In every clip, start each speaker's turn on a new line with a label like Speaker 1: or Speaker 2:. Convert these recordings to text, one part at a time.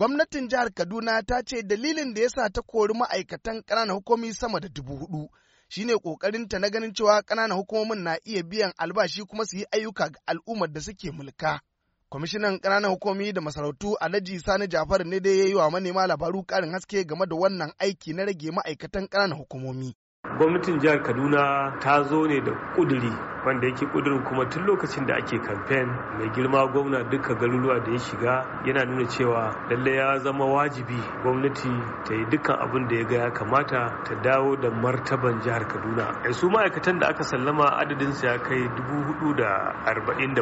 Speaker 1: gwamnatin jihar Kaduna ta ce dalilin da ya sa ta kori ma'aikatan ƙananan hukumomi sama da dubu huɗu shine ƙoƙarinta na ganin cewa ƙananan hukumomin na iya biyan albashi kuma su yi ayyuka ga al'ummar da suke mulka. Kwamishinan ƙananan hukumomi da masarautu Alhaji Sani Jafar ne dai ya yi wa manema labaru ƙarin haske game da wannan aiki na rage ma'aikatan ƙananan hukumomi.
Speaker 2: Gwamnatin jihar Kaduna ta zo ne da ƙuduri wanda yake kudurin kuma tun lokacin da ake kamfen mai girma gwamna duka garuruwa da ya shiga yana nuna cewa lalle ya zama wajibi gwamnati ta yi dukkan abin da ya ga ya kamata ta dawo da martaban jihar kaduna. A su ma'aikatan da aka sallama adadin ya kai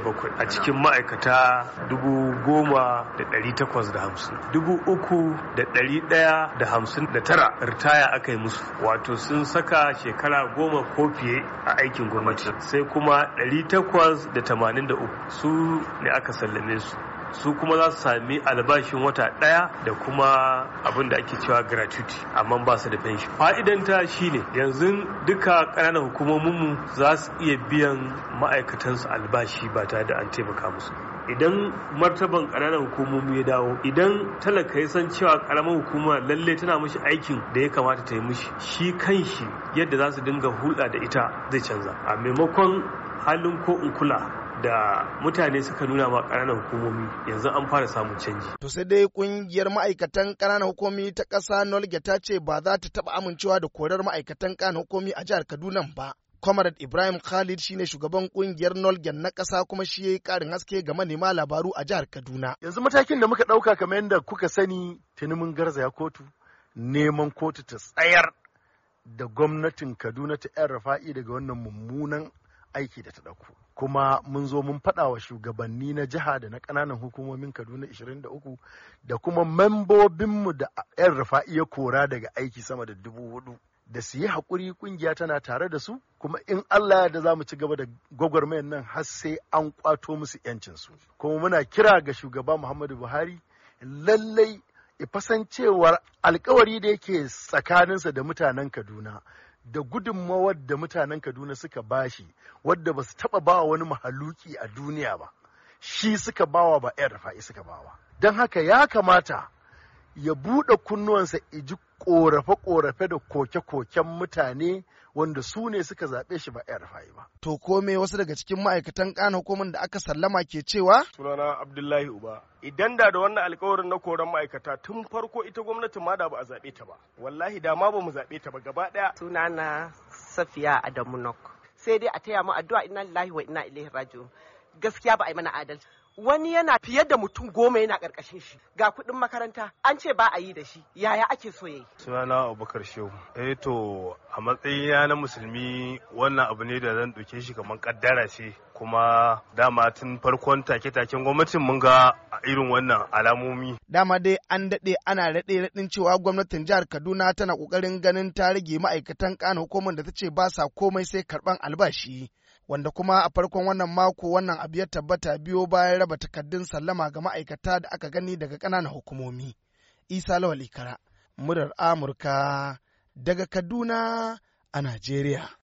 Speaker 2: bakwai a cikin ma'aikata da tara ritaya aka yi musu. Wato sun saka shekara goma ko fiye a aikin gwamnati. Sai kuma 883 su ne aka sallame su. Su kuma za su sami albashin wata ɗaya da kuma abin da ake cewa gratuity amma ba su da pension. Fa'idanta shine yanzu duka ƙananan hukumominmu za su iya biyan ma'aikatansu albashi ba tare da an taimaka musu idan martaban ƙananan hukumomi ya dawo idan talaka ya san cewa ƙaramar hukuma lalle tana mishi aikin da ya kamata ta yi mishi shi kan shi yadda za su dinga hulɗa da ita zai canza a maimakon halin ko in kula da mutane suka nuna ma ƙananan hukumomi yanzu an fara samun canji.
Speaker 1: To sai dai ƙungiyar ma'aikatan ƙananan hukumomi ta ƙasa Nolge ta ce ba za ta taɓa amincewa da korar ma'aikatan ƙananan hukumomi a jihar Kaduna ba. Comrade Ibrahim Khalid shine shugaban ƙungiyar Nolgen na ƙasa kuma shi ya yi ƙarin haske ga manema labaru a jihar Kaduna.
Speaker 3: Yanzu matakin da muka ɗauka kamar yadda kuka sani tuni mun garzaya kotu neman kotu ta tsayar da gwamnatin Kaduna ta 'yan rafa'i daga wannan mummunan aiki da ta ɗauko. Kuma mun zo mun faɗa wa shugabanni na jiha da na ƙananan hukumomin Kaduna 23 da kuma membobinmu da 'yan rafa'i ya kora daga aiki sama da dubu huɗu. Da su yi haƙuri ƙungiya tana tare da su kuma in Allah ya da za mu ci gaba da gwagwarmayar nan har sai an ƙwato musu 'yancinsu. Kuma muna kira ga shugaba Muhammadu Buhari lallai fasancewar alkawari da yake tsakaninsa da mutanen Kaduna da gudunmawar da mutanen Kaduna suka bashi wadda ba su taɓa bawa wani mahaluki a duniya ba. Shi suka bawa ba 'yan rafa'i suka bawa. Don haka ya kamata ya buɗe kunnuwansa iji ƙorafe-ƙorafe da koke-koken mutane wanda su ne suka zaɓe shi ba rafa'i ba.
Speaker 1: To kome wasu daga cikin ma'aikatan ƙana hukumar da aka sallama ke cewa?
Speaker 4: Sunana Abdullahi Uba. Idan da da wannan alkawarin na koran ma'aikata tun farko ita gwamnatin ma da ba a zaɓe ta ba. Wallahi da ma ba mu zaɓe ta ba gaba ɗaya.
Speaker 5: Sunana Safiya Adamu Nok. Sai dai a taya mu addu'a inna lillahi wa inna ilaihi raji'un. Gaskiya ba a yi mana adalci. wani yana fiye da mutum goma yana ƙarƙashin shi. Ga kuɗin makaranta an ce ba a yi da shi. Yaya ake so yayi?
Speaker 6: Sunana abubakar shehu. Eh to a matsayina na musulmi wannan abu ne da zan ɗauke shi kamar kaddara ce. Kuma dama tun farkon take-taken gwamnatin mun ga irin wannan alamomi.
Speaker 1: Dama dai an daɗe ana raɗe raɗin cewa gwamnatin jihar kaduna tana ƙoƙarin ganin ta rage ma'aikatan ƙana hukumar da ta ce ba sa komai sai karɓan albashi. Wanda kuma a farkon wannan mako wannan abu ya tabbata biyo bayan raba takardun sallama ga ma'aikata da aka gani daga ƙananan hukumomi. Isa Lawal Ikara, murar Amurka daga Kaduna a Najeriya.